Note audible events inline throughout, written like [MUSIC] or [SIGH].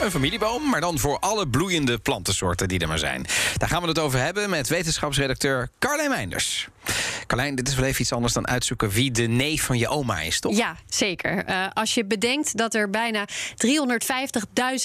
Een familieboom, maar dan voor alle bloeiende plantensoorten die er maar zijn. Daar gaan we het over hebben met wetenschapsredacteur Carlijn Meinders. Carlijn, dit is wel even iets anders dan uitzoeken wie de neef van je oma is, toch? Ja, zeker. Uh, als je bedenkt dat er bijna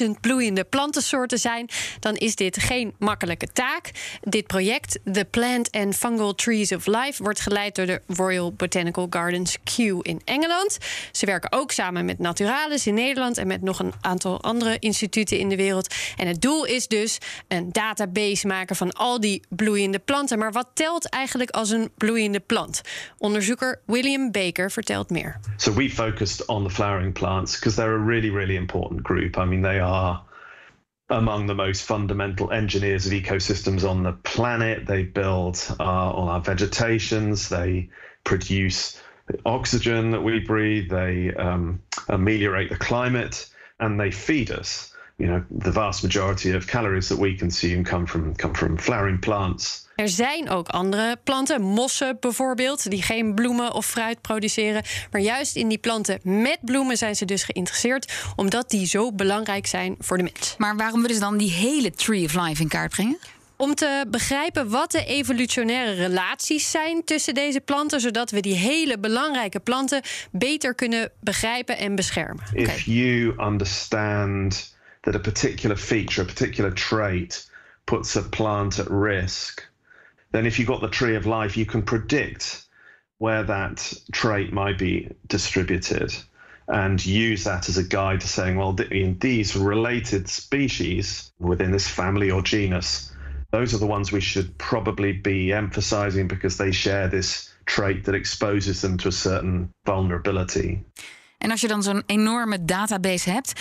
350.000 bloeiende plantensoorten zijn, dan is dit geen makkelijke taak. Dit project, The Plant and Fungal Trees of Life, wordt geleid door de Royal Botanical Gardens Kew in Engeland. Ze werken ook samen met Naturalis in Nederland en met nog een aantal andere instituten in de wereld. En het doel is dus een database maken van al die bloeiende planten. Maar wat telt eigenlijk als een bloeiende de plant. Onderzoeker William Baker vertelt meer. So we focused on the flowering plants because they're a really really important group. I mean they are among the most fundamental engineers of ecosystems on the planet. They build uh, all our vegetations. They produce oxygen that we breathe. They um, ameliorate the climate, and they feed us. You know, the vast majority of calories that we consume come from come from flowering plants. Er zijn ook andere planten, mossen bijvoorbeeld, die geen bloemen of fruit produceren. Maar juist in die planten met bloemen zijn ze dus geïnteresseerd, omdat die zo belangrijk zijn voor de mens. Maar waarom willen ze dan die hele Tree of Life in kaart brengen? om te begrijpen wat de evolutionaire relaties zijn tussen deze planten, zodat we die hele belangrijke planten beter kunnen begrijpen en beschermen. If you understand that a particular feature, a particular trait puts a plant at risk, then if you've got the tree of life, you can predict where that trait might be distributed and use that as a guide to saying, well, in these related species within this family or genus, those are the ones we should probably be emphasizing because they share this trait that exposes them to a certain vulnerability. En als je dan zo'n enorme database hebt,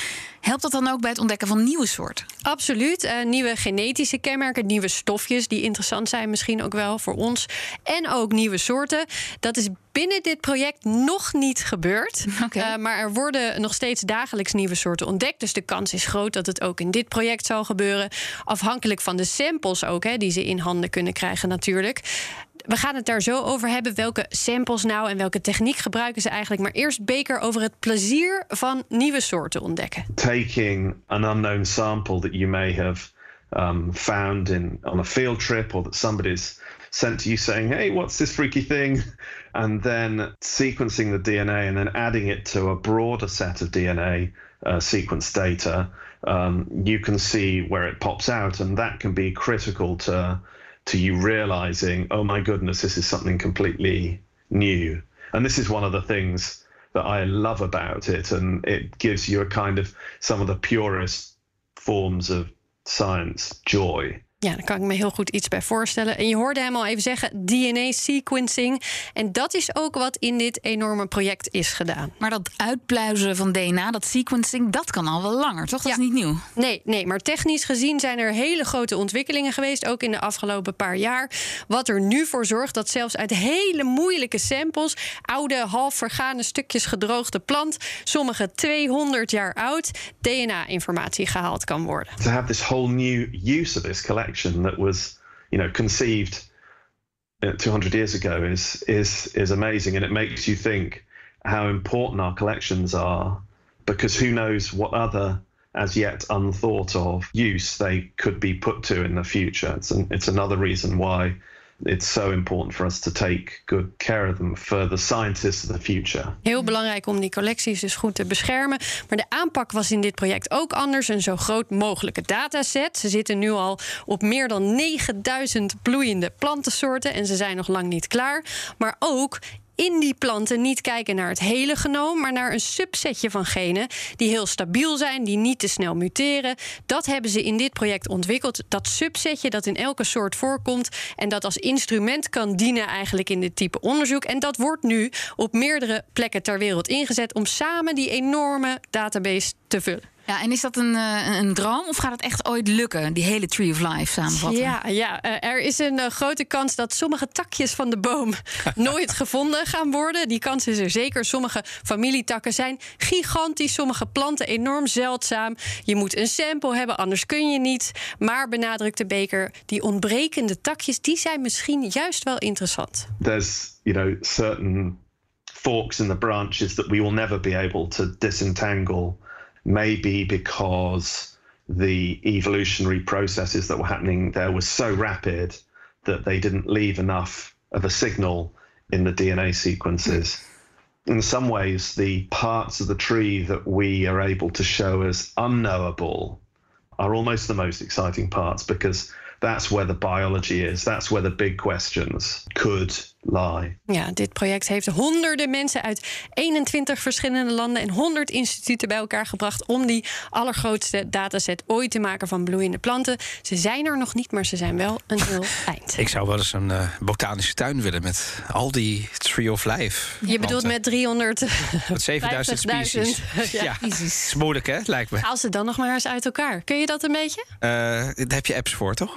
helpt dat dan ook bij het ontdekken van nieuwe soorten? Absoluut. Uh, nieuwe genetische kenmerken, nieuwe stofjes die interessant zijn, misschien ook wel voor ons. En ook nieuwe soorten. Dat is binnen dit project nog niet gebeurd. Okay. Uh, maar er worden nog steeds dagelijks nieuwe soorten ontdekt. Dus de kans is groot dat het ook in dit project zal gebeuren. Afhankelijk van de samples ook, hè, die ze in handen kunnen krijgen, natuurlijk. We gaan het daar zo over hebben. Welke samples nou en welke techniek gebruiken ze eigenlijk? Maar eerst Beker over het plezier van nieuwe soorten ontdekken. Taking an unknown sample that you may have um, found in on a field trip or that somebody's sent to you saying, "Hey, what's this freaky thing?" and then sequencing the DNA and then adding it to a broader set of DNA uh, sequence data, um, you can see where it pops out, and that can be critical to to you realizing, oh my goodness, this is something completely new. And this is one of the things that I love about it. And it gives you a kind of some of the purest forms of science joy. Ja, daar kan ik me heel goed iets bij voorstellen. En je hoorde hem al even zeggen: DNA-sequencing. En dat is ook wat in dit enorme project is gedaan. Maar dat uitpluizen van DNA, dat sequencing, dat kan al wel langer, toch? Dat is niet nieuw. Nee, nee, maar technisch gezien zijn er hele grote ontwikkelingen geweest, ook in de afgelopen paar jaar. Wat er nu voor zorgt dat zelfs uit hele moeilijke samples, oude, half vergane stukjes gedroogde plant, sommige 200 jaar oud, DNA-informatie gehaald kan worden. To have this whole new use of this collection that was, you know, conceived uh, 200 years ago is is is amazing, and it makes you think how important our collections are, because who knows what other as yet unthought of use they could be put to in the future. It's an, it's another reason why it's so important for us to take good care of them for the scientists of the future. Heel belangrijk om die collecties dus goed te beschermen. Maar de aanpak was in dit project ook anders. Een zo groot mogelijke dataset. Ze zitten nu al op meer dan 9000 bloeiende plantensoorten en ze zijn nog lang niet klaar. Maar ook in die planten niet kijken naar het hele genoom, maar naar een subsetje van genen die heel stabiel zijn, die niet te snel muteren. Dat hebben ze in dit project ontwikkeld. Dat subsetje dat in elke soort voorkomt en dat als instrument kan dienen eigenlijk in dit type onderzoek. En dat wordt nu op meerdere plekken ter wereld ingezet om samen die enorme database te vullen. Ja, en is dat een, eh, een droom of gaat het echt ooit lukken, die hele Tree of Life samenvatten? Ja, ja eh, er is een eh, grote kans dat sommige takjes van de boom [LAUGHS] nooit gevonden gaan worden. Die kans is er zeker. Sommige familietakken zijn gigantisch, sommige planten enorm zeldzaam. Je moet een sample hebben, anders kun je niet. Maar benadrukt de beker, die ontbrekende takjes, die zijn misschien juist wel interessant. There's, you know, certain forks in the branches that we will never be able to disentangle. Maybe because the evolutionary processes that were happening there were so rapid that they didn't leave enough of a signal in the DNA sequences. In some ways, the parts of the tree that we are able to show as unknowable are almost the most exciting parts because that's where the biology is. That's where the big questions could lie. Ja, dit project heeft honderden mensen uit 21 verschillende landen en 100 instituten bij elkaar gebracht om die allergrootste dataset ooit te maken van bloeiende planten. Ze zijn er nog niet, maar ze zijn wel een heel [LAUGHS] eind. Ik zou wel eens een uh, botanische tuin willen met al die Tree of Life. Je bedoelt met 300. Met 7000 [LAUGHS] species. [LAUGHS] ja, ja. Het is moeilijk, hè? Lijkt me. Haal ze dan nog maar eens uit elkaar. Kun je dat een beetje? Uh, daar heb je apps voor, toch?